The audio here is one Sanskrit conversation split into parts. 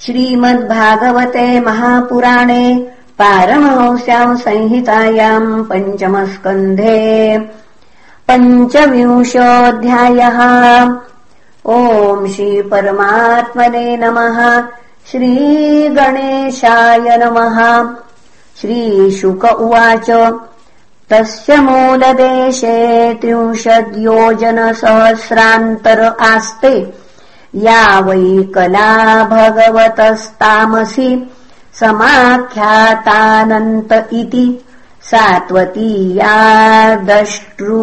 श्रीमद्भागवते महापुराणे पारमहंस्याम् संहितायाम् पञ्चमस्कन्धे पञ्चविंशोऽध्यायः। ओम् श्रीपरमात्मने नमः। श्रीगणेशाय नमः। श्रीशुक उवाच। तस्य मूलदेशे त्रिंशद्योजनसहस्रान्तर आस्ते या वै कला भगवतस्तामसि समाख्यातानन्त इति सात्वतीया द्रष्टु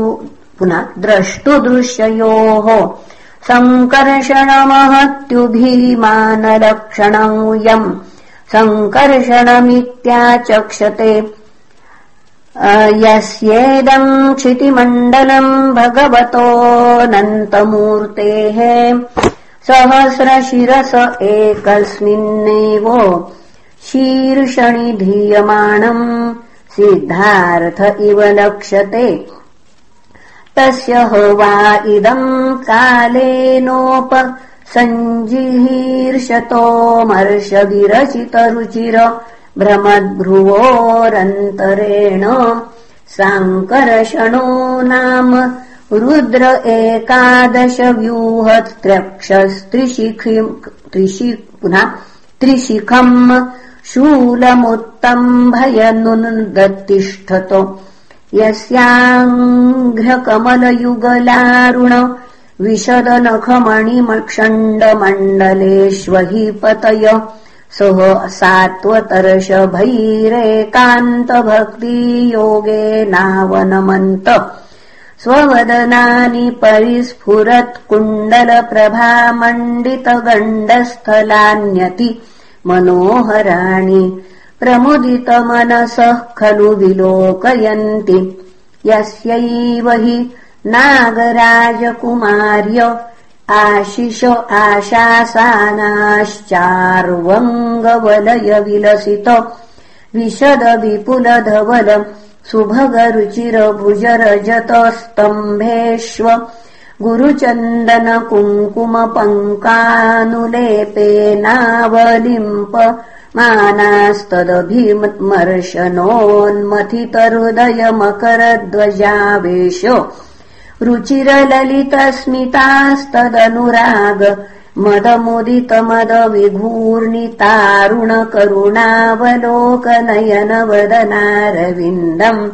पुनः द्रष्टुदृश्ययोः सङ्कर्षणमहत्युभीमानलक्षणम् सङ्कर्षणमित्याचक्षते यस्येदम् क्षितिमण्डलम् भगवतोऽनन्तमूर्तेः सहस्रशिरस एकस्मिन्नेव शीर्षणि धीयमाणम् सिद्धार्थ इव लक्ष्यते। तस्य ह वा इदम् कालेनोप सञ्जिहीर्षतोमर्षविरचितरुचिर भ्रमद्भ्रुवोरन्तरेण साङ्कर्षणो नाम रुद्र एकादशव्यूहस्त्रक्षस्त्रिशिखि पुनः त्रिशिखम् शूलमुत्तम्भयनुदत्तिष्ठतो यस्याङ्घ्रकमलयुगलारुण विशदनखमणिमक्षण्डमण्डलेष्वहि पतय सः सात्वतर्षभैरेकान्तभक्तियोगेनावनमन्त स्ववदनानि परिस्फुरत्कुण्डलप्रभामण्डितगण्डस्थलान्यति मनोहराणि प्रमुदितमनसः खलु विलोकयन्ति। यस्यैव हि नागराजकुमार्य आशिष आशासानाश्चार्वङ्गवलयविलसित विशद विपुलधवल सुभगरुचिरभुजरजतस्तम्भेष्व गुरुचन्दन कुङ्कुमपङ्कानुलेपेनावलिम्प रुचिरललितस्मितास्तदनुराग मदमुदितमदविघूर्णितारुणकरुणावलोकनयनवदनारविन्दम्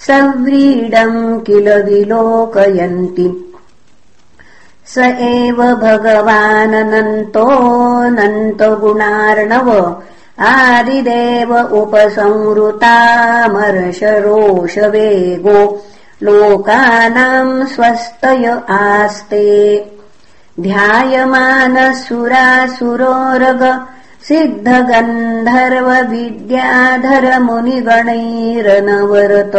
सव्रीडम् किल विलोकयन्ति। स एव भगवाननन्तोऽनन्तगुणार्णव आदिदेव उपसंवृतामर्षरोषवेगो। लोकानाम् स्वस्तय आस्ते ध्यायमानसुरासुरोरग सिद्धगन्धर्वविद्याधरमुनिगणैरनवरत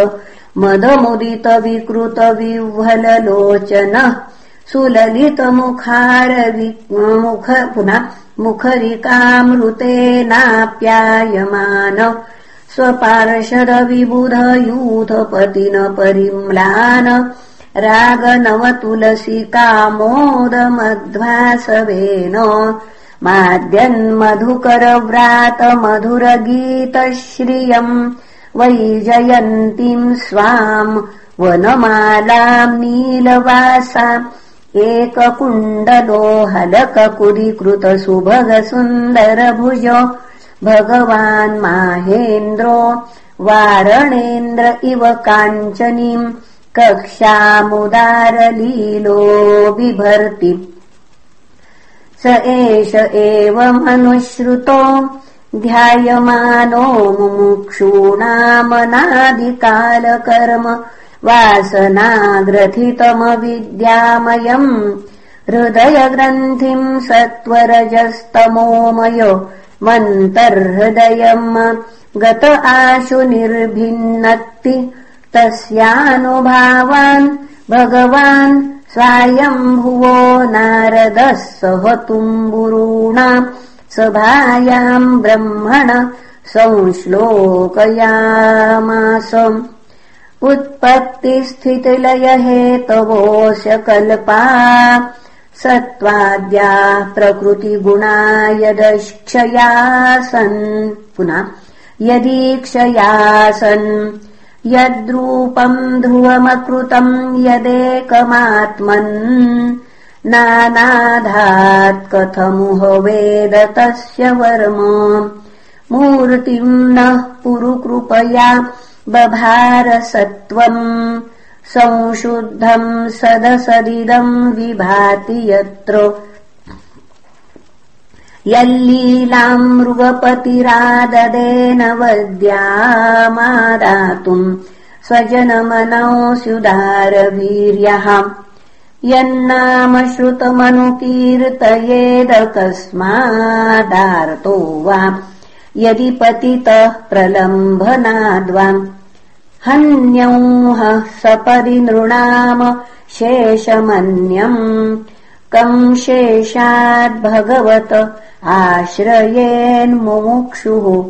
मदमुदितविकृतविह्वललोचनः सुललितमुखारमुख पुनः मुखरिकामृतेनाप्यायमान स्वपार्षदविबुधयूथपतिन परिम्लान रागनवतुलसिकामोदमध्वासवेन माद्यन्मधुकरव्रातमधुरगीतश्रियम् वैजयन्तीम् स्वाम् वनमालाम् नीलवासा एककुण्डलो हलककुरीकृतसुभगसुन्दरभुज भगवान् माहेन्द्रो वारणेन्द्र इव काञ्चनीम् कक्ष्यामुदारलीलो बिभर्ति स एष एवमनुश्रुतो ध्यायमानो मुमुक्षूणामनादिकालकर्म वासनाग्रथितमविद्यामयम् हृदयग्रन्थिम् सत्त्वरजस्तमोमय मन्तर्हृदयम् गत आशु निर्भिन्नत्ति तस्यानुभावान् भगवान् स्वायम्भुवो नारदः सह तुम्बुरूणाम् सभायाम् ब्रह्मण संश्लोकयामास। उत्पत्तिस्थितिलय हेतवोऽस्य कल्पा सत्त्वाद्याः प्रकृतिगुणा यदक्षयासन् पुनः यदीक्षयासन् यद्रूपम् ध्रुवमकृतम् यदेकमात्मन् नानाधात् कथमुह वेद तस्य वर्म। मूर्तिम् नः पुरुकृपया बभारसत्त्वम् संशुद्धम् सदसदिदम् विभाति यत्र यल्लीलाम् वद्यामादातुम् स्वजनमनोऽस्युदारवीर्यः यन्नाम श्रुतमनुकीर्तयेदकस्मादार्तो वा यदि पतितः प्रलम्भनाद्वाम् हन्यौह सपरि नृणाम शेषमन्यम् कम् शेषाद्भगवत आश्रयेन्मुमुक्षुः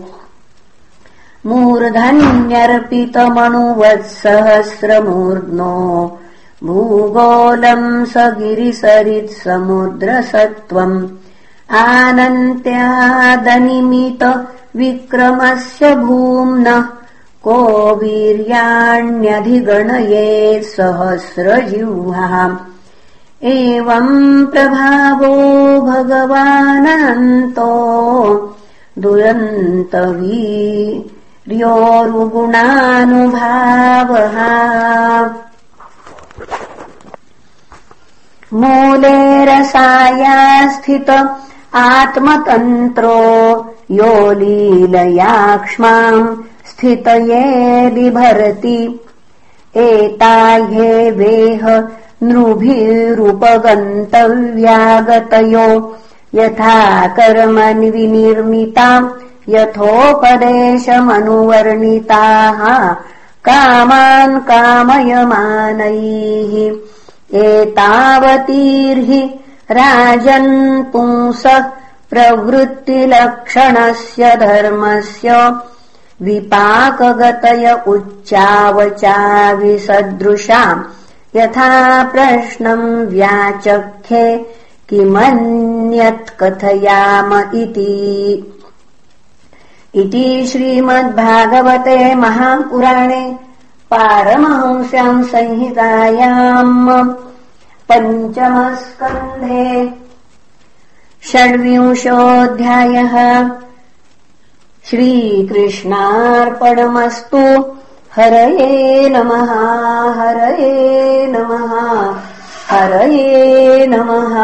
मूर्धन्यर्पितमणुवत्सहस्रमूर्ध्नो भूगोलम् स गिरिसरित्समुद्रसत्त्वम्। आनन्त्यादनिमित विक्रमस्य भूम्नः को वीर्याण्यधिगणयेत् सहस्रजिह्वः एवम् प्रभावो भगवानन्तो दुरन्तवीर्योरुगुणानुभावः मूले रसाया स्थित आत्मतन्त्रो यो लीलयाक्ष्माम् स्थितये बिभरति। वेह नृभिरुपगन्तव्यागतयो। यथा कर्मन्विनिर्मिता यथोपदेशमनुवर्णिताः कामान् कामयमानैः। एतावतीर्हि राजन्पुंसः प्रवृत्तिलक्षणस्य धर्मस्य विपाकगतय उच्चावचाविसदृशाम् यथा प्रश्नम् व्याचख्ये किमन्यत् कथयाम इति। इति श्रीमद्भागवते महापुराणे पारमहंस्याम् संहितायाम् पञ्चमस्कन्धे षड्विंशोऽध्यायः। श्रीकृष्णार्पणमस्तु। हरये नमः हरये नमः। हरये नमः